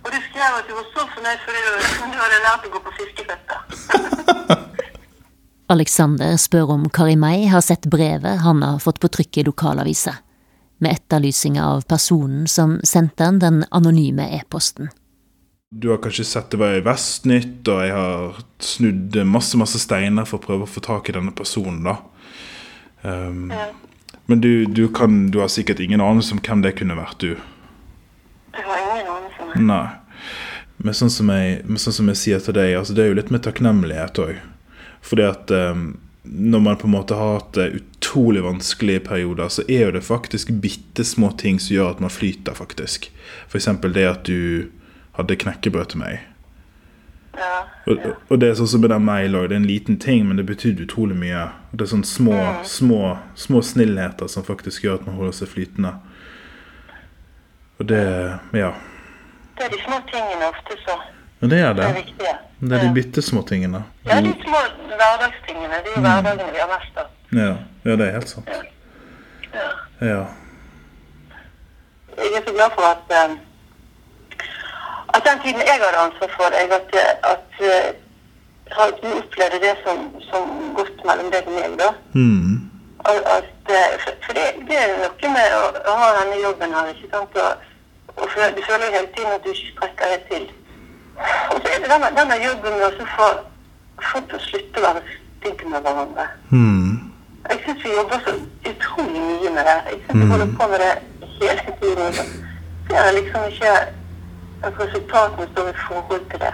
Og du skrev at du var så fornøyd fordi du, [LAUGHS] du hadde lært å gå på fiskeføtter. [LAUGHS] Alexander spør om Karimei har sett brevet han har fått på trykk i lokalavisa, med etterlysning av personen som sendte han den anonyme e-posten. Du har kanskje sett det var i Vestnytt, og jeg har snudd masse masse steiner for å prøve å få tak i denne personen. da. Um, Men du, du, kan, du har sikkert ingen anelse om hvem det kunne vært, du? Jeg har ingen anelse. Nei. Men sånn som jeg, men sånn som jeg sier til deg, altså det er jo litt med takknemlighet òg. Fordi at um, når man på en måte har hatt eh, utrolig vanskelige perioder, så er jo det faktisk bitte små ting som gjør at man flyter, faktisk. F.eks. det at du hadde knekkebrød til meg. Ja. Og, og det er sånn som med den mailen òg. Det er en liten ting, men det betydde utrolig mye. Det er sånne små, små, små snillheter som faktisk gjør at man holder seg flytende. Og det Ja. Det er de små tingene ofte så Men det er det. er viktige. Det er de bitte små tingene. Ja, de små hverdagstingene. Det er jo hverdagene vi har mest av. Ja, ja det er helt sant. Ja. Jeg er så glad for at eh, at den tiden jeg hadde ansvar for jeg at, at eh, har du opplevde det som, som godt mellom deg og meg, da. Mm. At, eh, for det, det er noe med å, å ha denne jobben her, ikke sant. Og, og for, du føler jo hele tiden at du ikke strekker deg til. Og så er det denne, denne jobben med å få folk til å slutte å være stygge med hverandre. Mm. Jeg syns vi jobber så utrolig mye med det. Jeg synes vi holder på med det hele tiden. Det så jeg liksom ikke at resultatene står i forhold til det.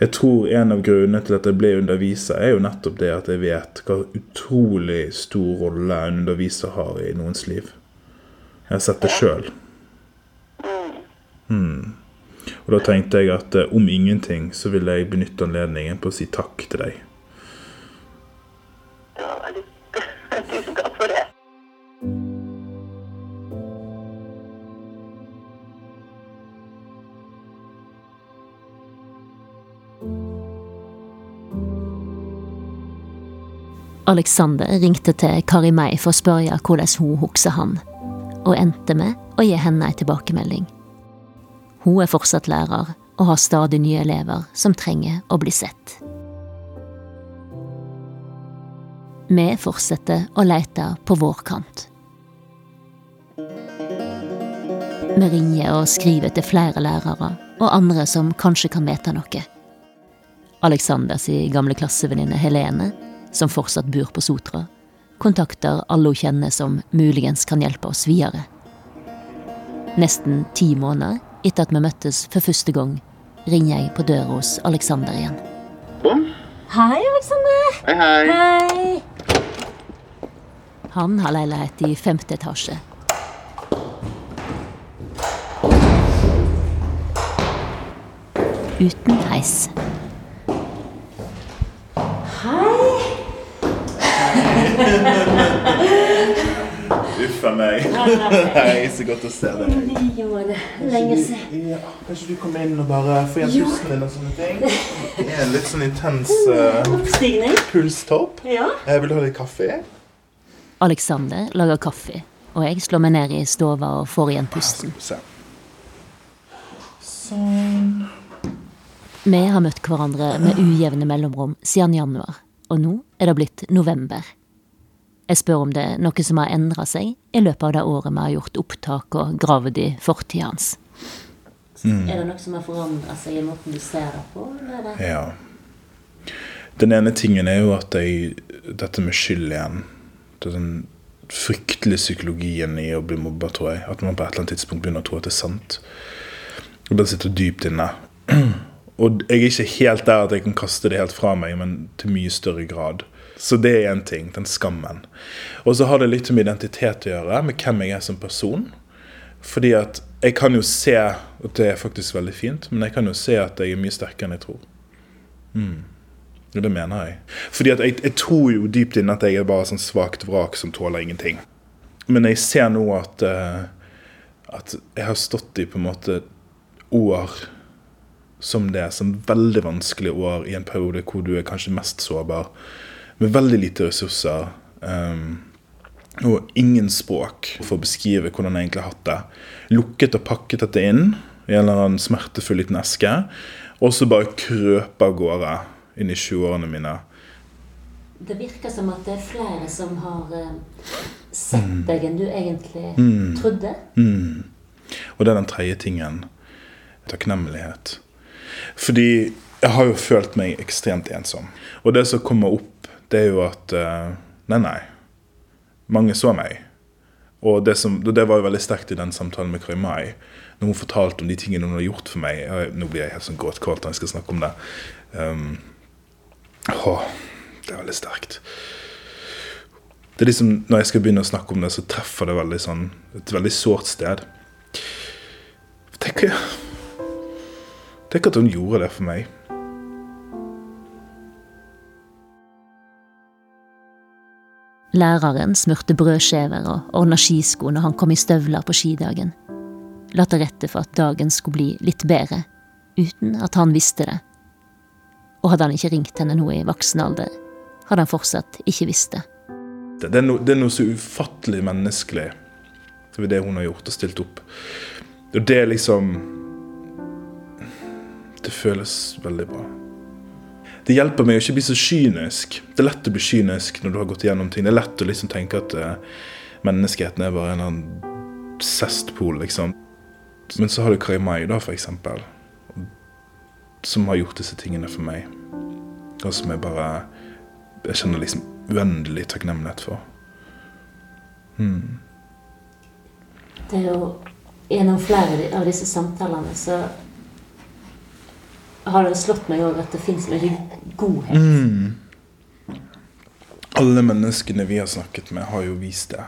Jeg tror en av grunnene til at jeg ble underviser, er jo nettopp det at jeg vet hva utrolig stor rolle en underviser har i noens liv. Jeg har sett det sjøl. Mm. Og da tenkte jeg at eh, om ingenting så ville jeg benytte anledningen på å si takk til deg. Det var veldig Alexander ringte til Karimei for å spørre hvordan hun husker han, og endte med å gi henne ei tilbakemelding. Hun er fortsatt lærer og har stadig nye elever som trenger å bli sett. Vi fortsetter å lete på vår kant. Vi ringer og skriver til flere lærere og andre som kanskje kan vite noe. Alexanders gamle klassevenninne Helene, som fortsatt bor på Sotra, kontakter alle hun kjenner som muligens kan hjelpe oss videre. Nesten ti måneder etter at vi møttes for første gang, ringer jeg på døra hos Alexander igjen. Hei, Alexander. Hei, hei. Hei. Han har leilighet i femte etasje. Uten heis. Meg. [LAUGHS] Hei, så godt å se deg. Lenge siden. Ja, kanskje du kommer inn og bare får igjen pusten din og sånne ting? Det er en litt sånn intens [LAUGHS] uh, pulstopp. Ja. Jeg vil du ha litt kaffe. Alexander lager kaffe, og jeg slår meg ned i stova og får igjen pusten. Sånn. Vi har møtt hverandre med ujevne mellomrom siden januar, og nå er det blitt november. Jeg spør om det er noe som har endra seg i løpet av det året vi har gjort opptak og gravd i fortida hans. Er det noe som har forandra seg i måten du ser det på? Eller? er Ja. Den ene tingen er jo at jeg Dette med skyld igjen. Det er den fryktelige psykologien i å bli mobba, tror jeg. At man på et eller annet tidspunkt begynner å tro at det er sant. Og den sitter dypt inne. [CLEARS THROAT] Og jeg er ikke helt der at jeg kan kaste det helt fra meg, men til mye større grad. Så det er én ting, den skammen. Og så har det litt med identitet å gjøre, med hvem jeg er som person. Fordi at jeg kan jo se at det er faktisk veldig fint, men jeg kan jo se at jeg er mye sterkere enn jeg tror. Mm. Og det mener jeg. Fordi at jeg, jeg tror jo dypt inne at jeg er bare sånn svakt vrak som tåler ingenting. Men jeg ser nå at, uh, at jeg har stått i på en måte år som det, som veldig vanskelige år i en periode hvor du er kanskje mest sårbar, med veldig lite ressurser. Um, og ingen språk for å beskrive hvordan jeg egentlig har hatt det. Lukket og pakket dette inn i en eller annen smertefull liten eske, og så bare krøpe av gårde inn i 20-årene mine. Det virker som at det er flere som har uh, sett Mm. deg enn du egentlig trodde. Og det er den tredje tingen. Takknemlighet. Fordi jeg har jo følt meg ekstremt ensom. Og det som kommer opp, det er jo at eh, Nei, nei. Mange så meg. Og det, som, det var jo veldig sterkt i den samtalen med Kari Mai. Når hun fortalte om de tingene hun har gjort for meg. Nå blir jeg helt sånn gråtkåt når jeg skal snakke om det. Um, åh, det er veldig sterkt. Det er liksom, Når jeg skal begynne å snakke om det, så treffer det veldig sånn, et veldig sårt sted. Tenk, tenk at hun gjorde det for meg. Læreren smurte brødskiver og ordna skisko når han kom i støvler på skidagen. La til rette for at dagen skulle bli litt bedre, uten at han visste det. Og hadde han ikke ringt henne nå i voksen alder, hadde han fortsatt ikke visst. Det, det, er, no, det er noe så ufattelig menneskelig ved det hun har gjort og stilt opp. Og det er liksom Det føles veldig bra. Det hjelper meg å ikke bli så kynisk. Det er lett å bli kynisk når du har gått igjennom ting. Det er lett å liksom tenke at uh, menneskeheten er bare en annen zestpol, liksom. Men så har du Kari Mai, da, for eksempel. Som har gjort disse tingene for meg. Og som jeg bare Jeg kjenner liksom uendelig takknemlighet for. Det er jo Gjennom flere av disse samtalene så har det slått meg òg at det fins mye godhet. Mm. Alle menneskene vi har snakket med, har jo vist det.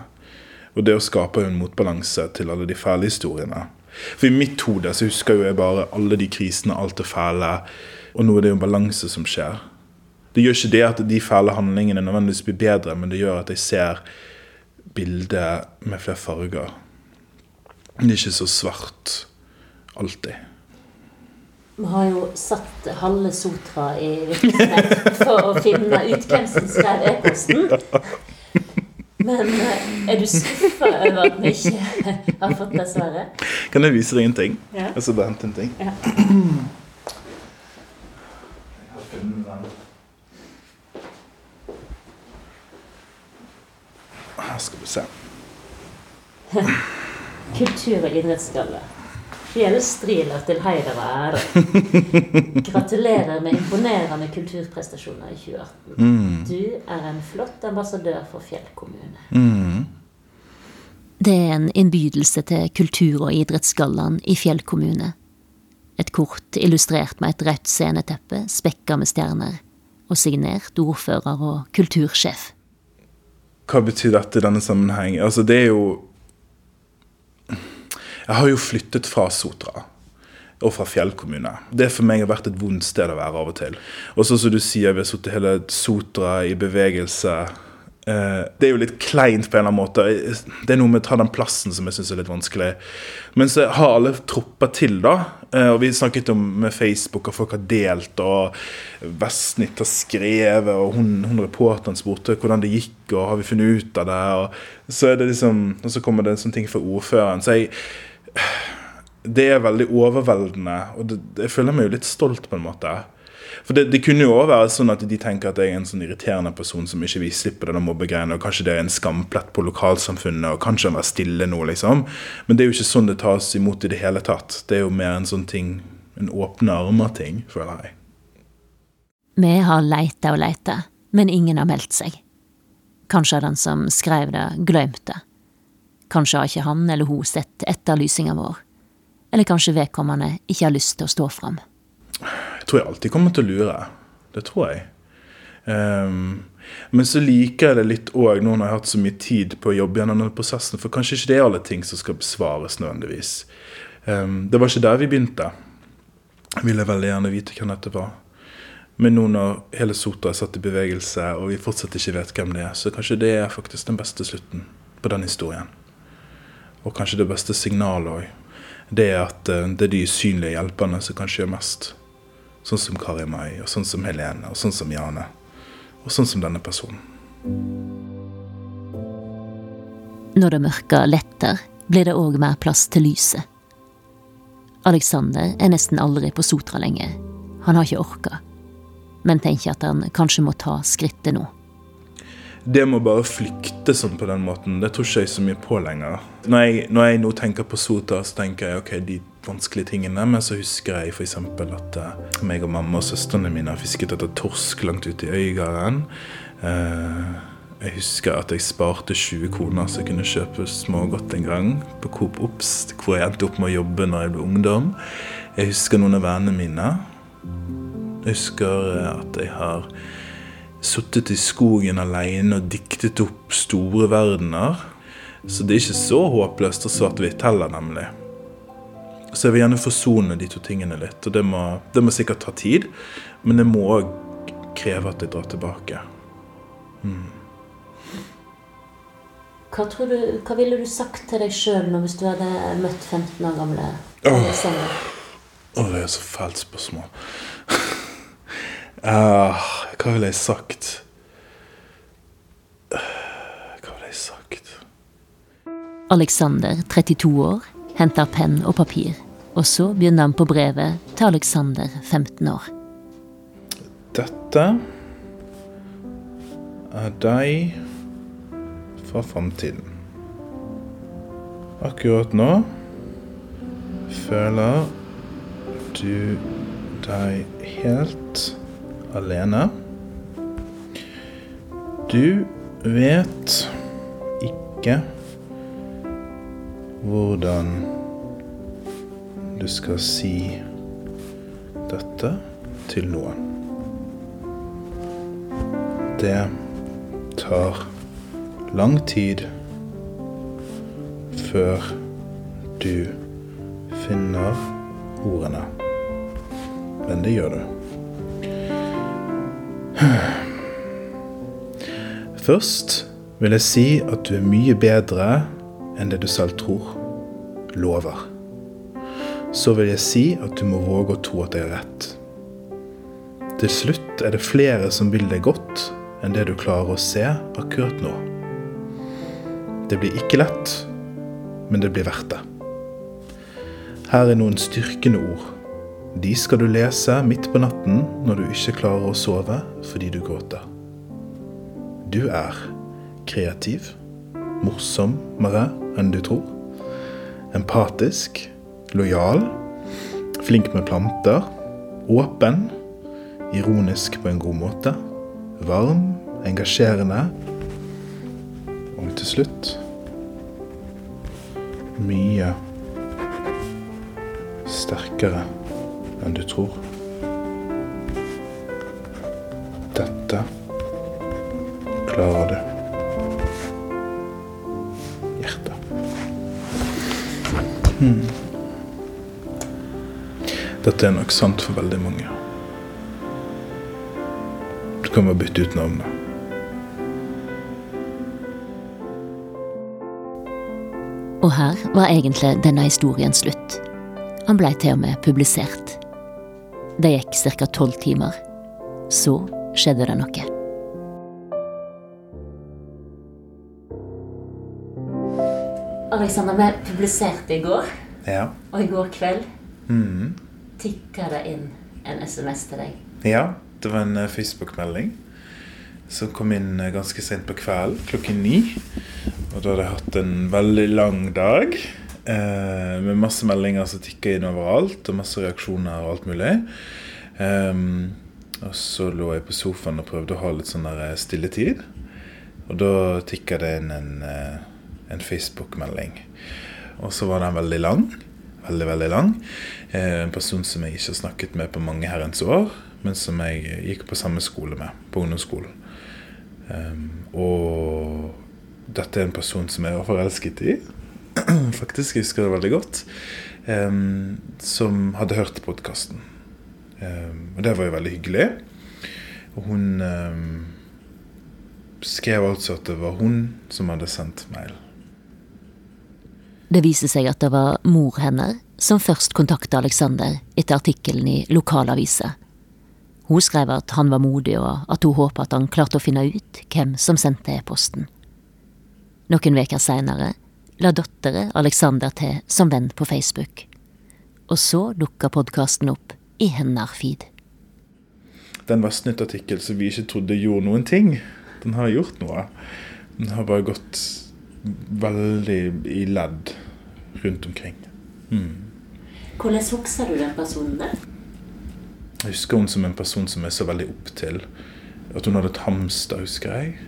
Og det å skape en motbalanse til alle de fæle historiene. For i mitt hode så husker jo jeg bare alle de krisene, alt det fæle. Og nå er det jo en balanse som skjer. Det gjør ikke det at de fæle handlingene nødvendigvis blir bedre, men det gjør at jeg ser bildet med flere farger. Det er ikke så svart alltid. Vi har jo satt halve Sotra i virksomhet for å finne ut hvem som skrev e-posten. Men eh, er du skuffa over at vi ikke har fått det svaret? Kan jeg vise deg en ting? Ja. Jeg skal bare hente en ting. Ja. Jeg har funnet den. Her skal vi se. Kultur- og idrettsgalla. Fjell Striler til heder og ære. [LAUGHS] Gratulerer med imponerende kulturprestasjoner i 2018. Du er en flott ambassadør for Fjell kommune. Det er en innbydelse til kultur- og idrettsgallaen i Fjell kommune. Et kort illustrert med et rødt sceneteppe spekka med stjerner, og signert ordfører og kultursjef. Hva betyr dette i denne sammenheng? Altså, det er jo Jeg har jo flyttet fra Sotra. Og fra Fjell kommune. Det for meg har vært et vondt sted å være av og til. Og så som du sier, vi har sittet hele Sotra i bevegelse. Eh, det er jo litt kleint på en eller annen måte. Det er noe med å ta den plassen som jeg syns er litt vanskelig. Men så har alle tropper til, da. Eh, og vi snakket om med Facebook, og folk har delt, og Vestnytt har skrevet, og hun, hun reporteren spurte hvordan det gikk, og har vi funnet ut av det? Og så, er det liksom, og så kommer det en sånn ting fra ordføreren. Så jeg det er veldig overveldende, og det, jeg føler meg jo litt stolt på en måte. For det, det kunne jo også være sånn at de tenker at jeg er en sånn irriterende person som ikke vil slippe denne mobbegreiene, og kanskje det er en skamplett på lokalsamfunnet, og kanskje han være stille nå, liksom. Men det er jo ikke sånn det tas imot i det hele tatt. Det er jo mer en sånn ting, en åpne armer-ting, føler jeg. Vi har leita og leita, men ingen har meldt seg. Kanskje den som skrev det, glemt det. Kanskje har ikke han eller hun sett etterlysinga vår. Eller kanskje vedkommende ikke har lyst til å stå fram. Jeg tror jeg alltid kommer til å lure. Det tror jeg. Um, men så liker jeg det litt òg nå når jeg har hatt så mye tid på å jobbe gjennom denne prosessen, for kanskje ikke det er alle ting som skal besvares nødvendigvis. Um, det var ikke der vi begynte. Jeg ville veldig gjerne vite hvem dette var. Men nå når hele Sotra er satt i bevegelse, og vi fortsatt ikke vet hvem det er, så kanskje det er faktisk den beste slutten på den historien. Og kanskje det beste signalet òg. Det er at eh, det er de usynlige hjelperne som kanskje gjør mest. Sånn som Kari Mai, og sånn som Helene, og sånn som Jane. Og sånn som denne personen. Når det mørka letter, blir det òg mer plass til lyset. Alexander er nesten aldri på Sotra lenger. Han har ikke orka, men tenker at han kanskje må ta skrittet nå. Det må bare flykte sånn på den måten. Det tror ikke jeg så mye på lenger. Når jeg, når jeg nå tenker på Sota, så tenker jeg ok, de vanskelige tingene, men så husker jeg f.eks. at uh, meg og mamma og søstrene mine har fisket etter torsk langt ute i Øygarden. Uh, jeg husker at jeg sparte 20 kroner så jeg kunne kjøpe smågodt en gang på Coop Ops, hvor jeg endte opp med å jobbe når jeg ble ungdom. Jeg husker noen av vennene mine. Jeg husker eh, at jeg har sittet i skogen alene og diktet opp store verdener. Så det er ikke så håpløst og svart-hvitt heller, nemlig. Så jeg vil gjerne forsone de to tingene litt. Og det må, det må sikkert ta tid, men det må òg kreve at jeg drar tilbake. Hva, tror du, hva ville du sagt til deg sjøl hvis du hadde møtt 15 år gamle Åh, oh. oh, det er så fælt spørsmål. [LAUGHS] Ah, hva ville jeg sagt? Hva ville jeg sagt? Alexander, 32 år, henter penn og papir, og så begynner han på brevet til Alexander, 15 år. Dette er deg fra framtiden. Akkurat nå føler du deg helt alene. Du vet ikke hvordan du skal si dette til noen. Det tar lang tid før du finner ordene. Men det gjør du. Først vil jeg si at du er mye bedre enn det du selv tror. Lover. Så vil jeg si at du må våge å tro at jeg har rett. Til slutt er det flere som vil deg godt enn det du klarer å se akkurat nå. Det blir ikke lett, men det blir verdt det. Her er noen styrkende ord. De skal du lese midt på natten når du ikke klarer å sove fordi du gråter. Du er kreativ, morsommere enn du tror. Empatisk, lojal, flink med planter, åpen, ironisk på en god måte, varm, engasjerende og til slutt mye sterkere enn du tror. Dette klarer du. Hmm. Dette er nok sant for veldig mange. Du kan bare bytte ut navnet. Og her var egentlig denne historien slutt. Han blei til og med publisert. Det gikk ca. tolv timer. Så skjedde det noe. Alexander, vi publiserte i går, Ja. og i går kveld mm. tikka det inn en SMS til deg. Ja, det var en eh, Facebook-melding som kom inn eh, ganske sent på kvelden, klokken ni. Og da hadde jeg hatt en veldig lang dag eh, med masse meldinger som tikka inn overalt, og masse reaksjoner og alt mulig. Ehm, og så lå jeg på sofaen og prøvde å ha litt sånn eh, stilletid. Og da tikka det inn en, eh, en Facebook-melding. Og så var den veldig lang. Veldig, veldig lang. Eh, En person som jeg ikke har snakket med på mange herrens år. men som jeg gikk på samme skole med, på ungdomsskolen. Um, og dette er en person som jeg var forelsket i. [CLEARS THROAT] Faktisk, husker det veldig godt. Um, som hadde hørt podkasten. Um, og det var jo veldig hyggelig. Og hun skrev altså at det var hun som hadde sendt mail. Det viser seg at det var mor henne som først kontakta Alexander etter artikkelen i lokalavisa. Hun skrev at han var modig, og at hun håpa at han klarte å finne ut hvem som sendte e-posten. Noen uker seinere la datteren Alexander til som venn på Facebook. Og så dukka podkasten opp i hennes feed. Den var snuttartikkel som vi ikke trodde gjorde noen ting. Den har gjort noe. Den har bare gått veldig i ledd rundt omkring. Mm. Hvordan husker du den personen der? Jeg husker hun som en person som jeg så veldig opp til. At hun hadde et hamster, husker jeg.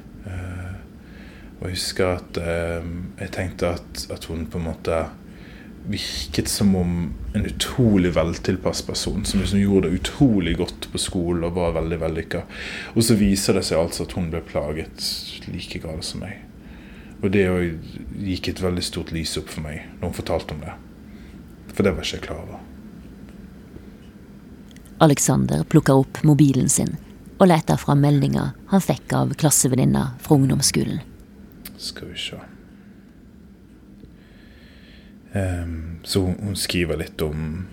Og jeg husker at eh, jeg tenkte at, at hun på en måte virket som om en utrolig veltilpass person. Som liksom gjorde det utrolig godt på skolen og var veldig vellykka. Og så viser det seg altså at hun ble plaget like galt som meg. Og det gikk et veldig stort lys opp for meg når hun fortalte om det. For det var ikke jeg klar over. Alexander plukker opp mobilen sin og leter fram meldinga han fikk av klassevenninna fra ungdomsskolen. Skal vi se um, Så hun skriver litt om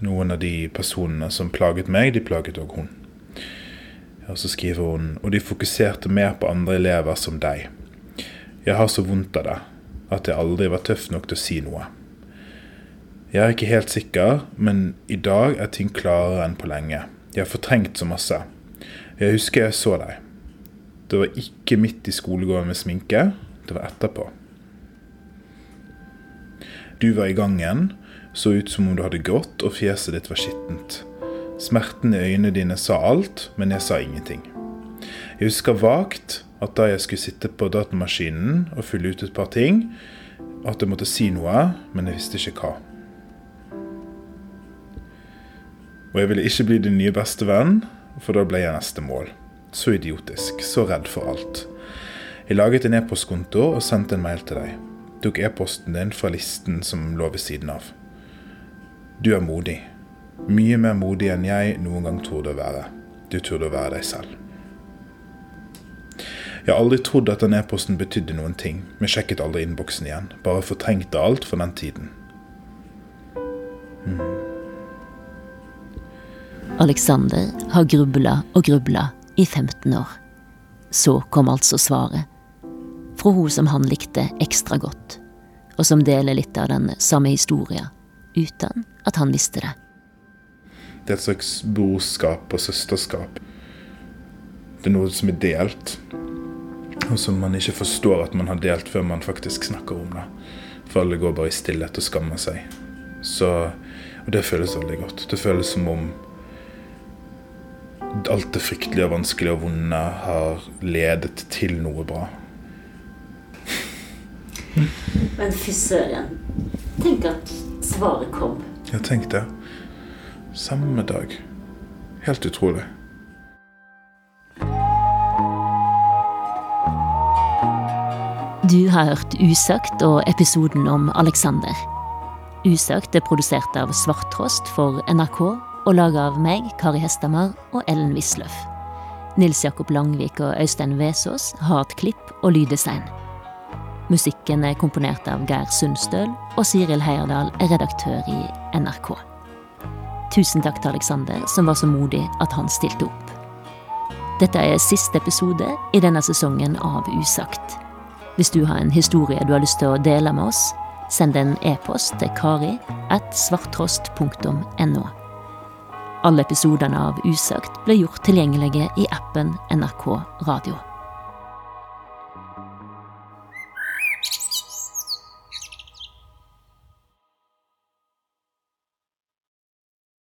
noen av de personene som plaget meg. De plaget òg hun. Og så skriver hun Og de fokuserte mer på andre elever som deg. Jeg har så vondt av det at jeg aldri var tøff nok til å si noe. Jeg er ikke helt sikker, men i dag er ting klarere enn på lenge. Jeg har fortrengt så masse. Jeg husker jeg så deg. Det var ikke midt i skolegården med sminke, var etterpå. Du var i gangen, så ut som om du hadde grått og fjeset ditt var skittent. Smerten i øynene dine sa alt, men jeg sa ingenting. Jeg husker vagt at da jeg skulle sitte på datamaskinen og fylle ut et par ting, at jeg måtte si noe, men jeg visste ikke hva. Og jeg ville ikke bli din nye beste venn, for da ble jeg neste mål. Så idiotisk, så redd for alt. Jeg laget en e-postkonto og sendte en mail til deg. Tok e-posten din fra listen som lå ved siden av. Du er modig. Mye mer modig enn jeg noen gang torde å være. Du turde å være deg selv. Jeg har aldri trodd at den e-posten betydde noen ting, men sjekket aldri innboksen igjen. Bare fortrengte alt for den tiden. Mm. Alexander har grubla og grubla i 15 år. Så kom altså svaret. Fra hun som han likte ekstra godt, og som deler litt av den samme historia, uten at han visste det. Det er et slags brorskap og søsterskap. Det er noe som er delt, og som man ikke forstår at man har delt før man faktisk snakker om det. For alle går bare i stillhet og skammer seg. Så, og det føles veldig godt. Det føles som om alt det fryktelige og vanskelige og vonde har ledet til noe bra. Men fy søren. Tenk at svaret kom. Ja, tenk det. Samme dag. Helt utrolig. Du har hørt Usagt og episoden om Alexander. Usagt er produsert av Svarttrost for NRK og laga av meg, Kari Hestamar og Ellen Wisløff. Nils Jakob Langvik og Øystein Vesaas har hatt klipp og lyddesign. Musikken er komponert av Geir Sundstøl, og Siril Heierdal er redaktør i NRK. Tusen takk til Alexander, som var så modig at han stilte opp. Dette er siste episode i denne sesongen av Usagt. Hvis du har en historie du har lyst til å dele med oss, send en e-post til kari at svarttrost.no. Alle episodene av Usagt ble gjort tilgjengelige i appen NRK Radio.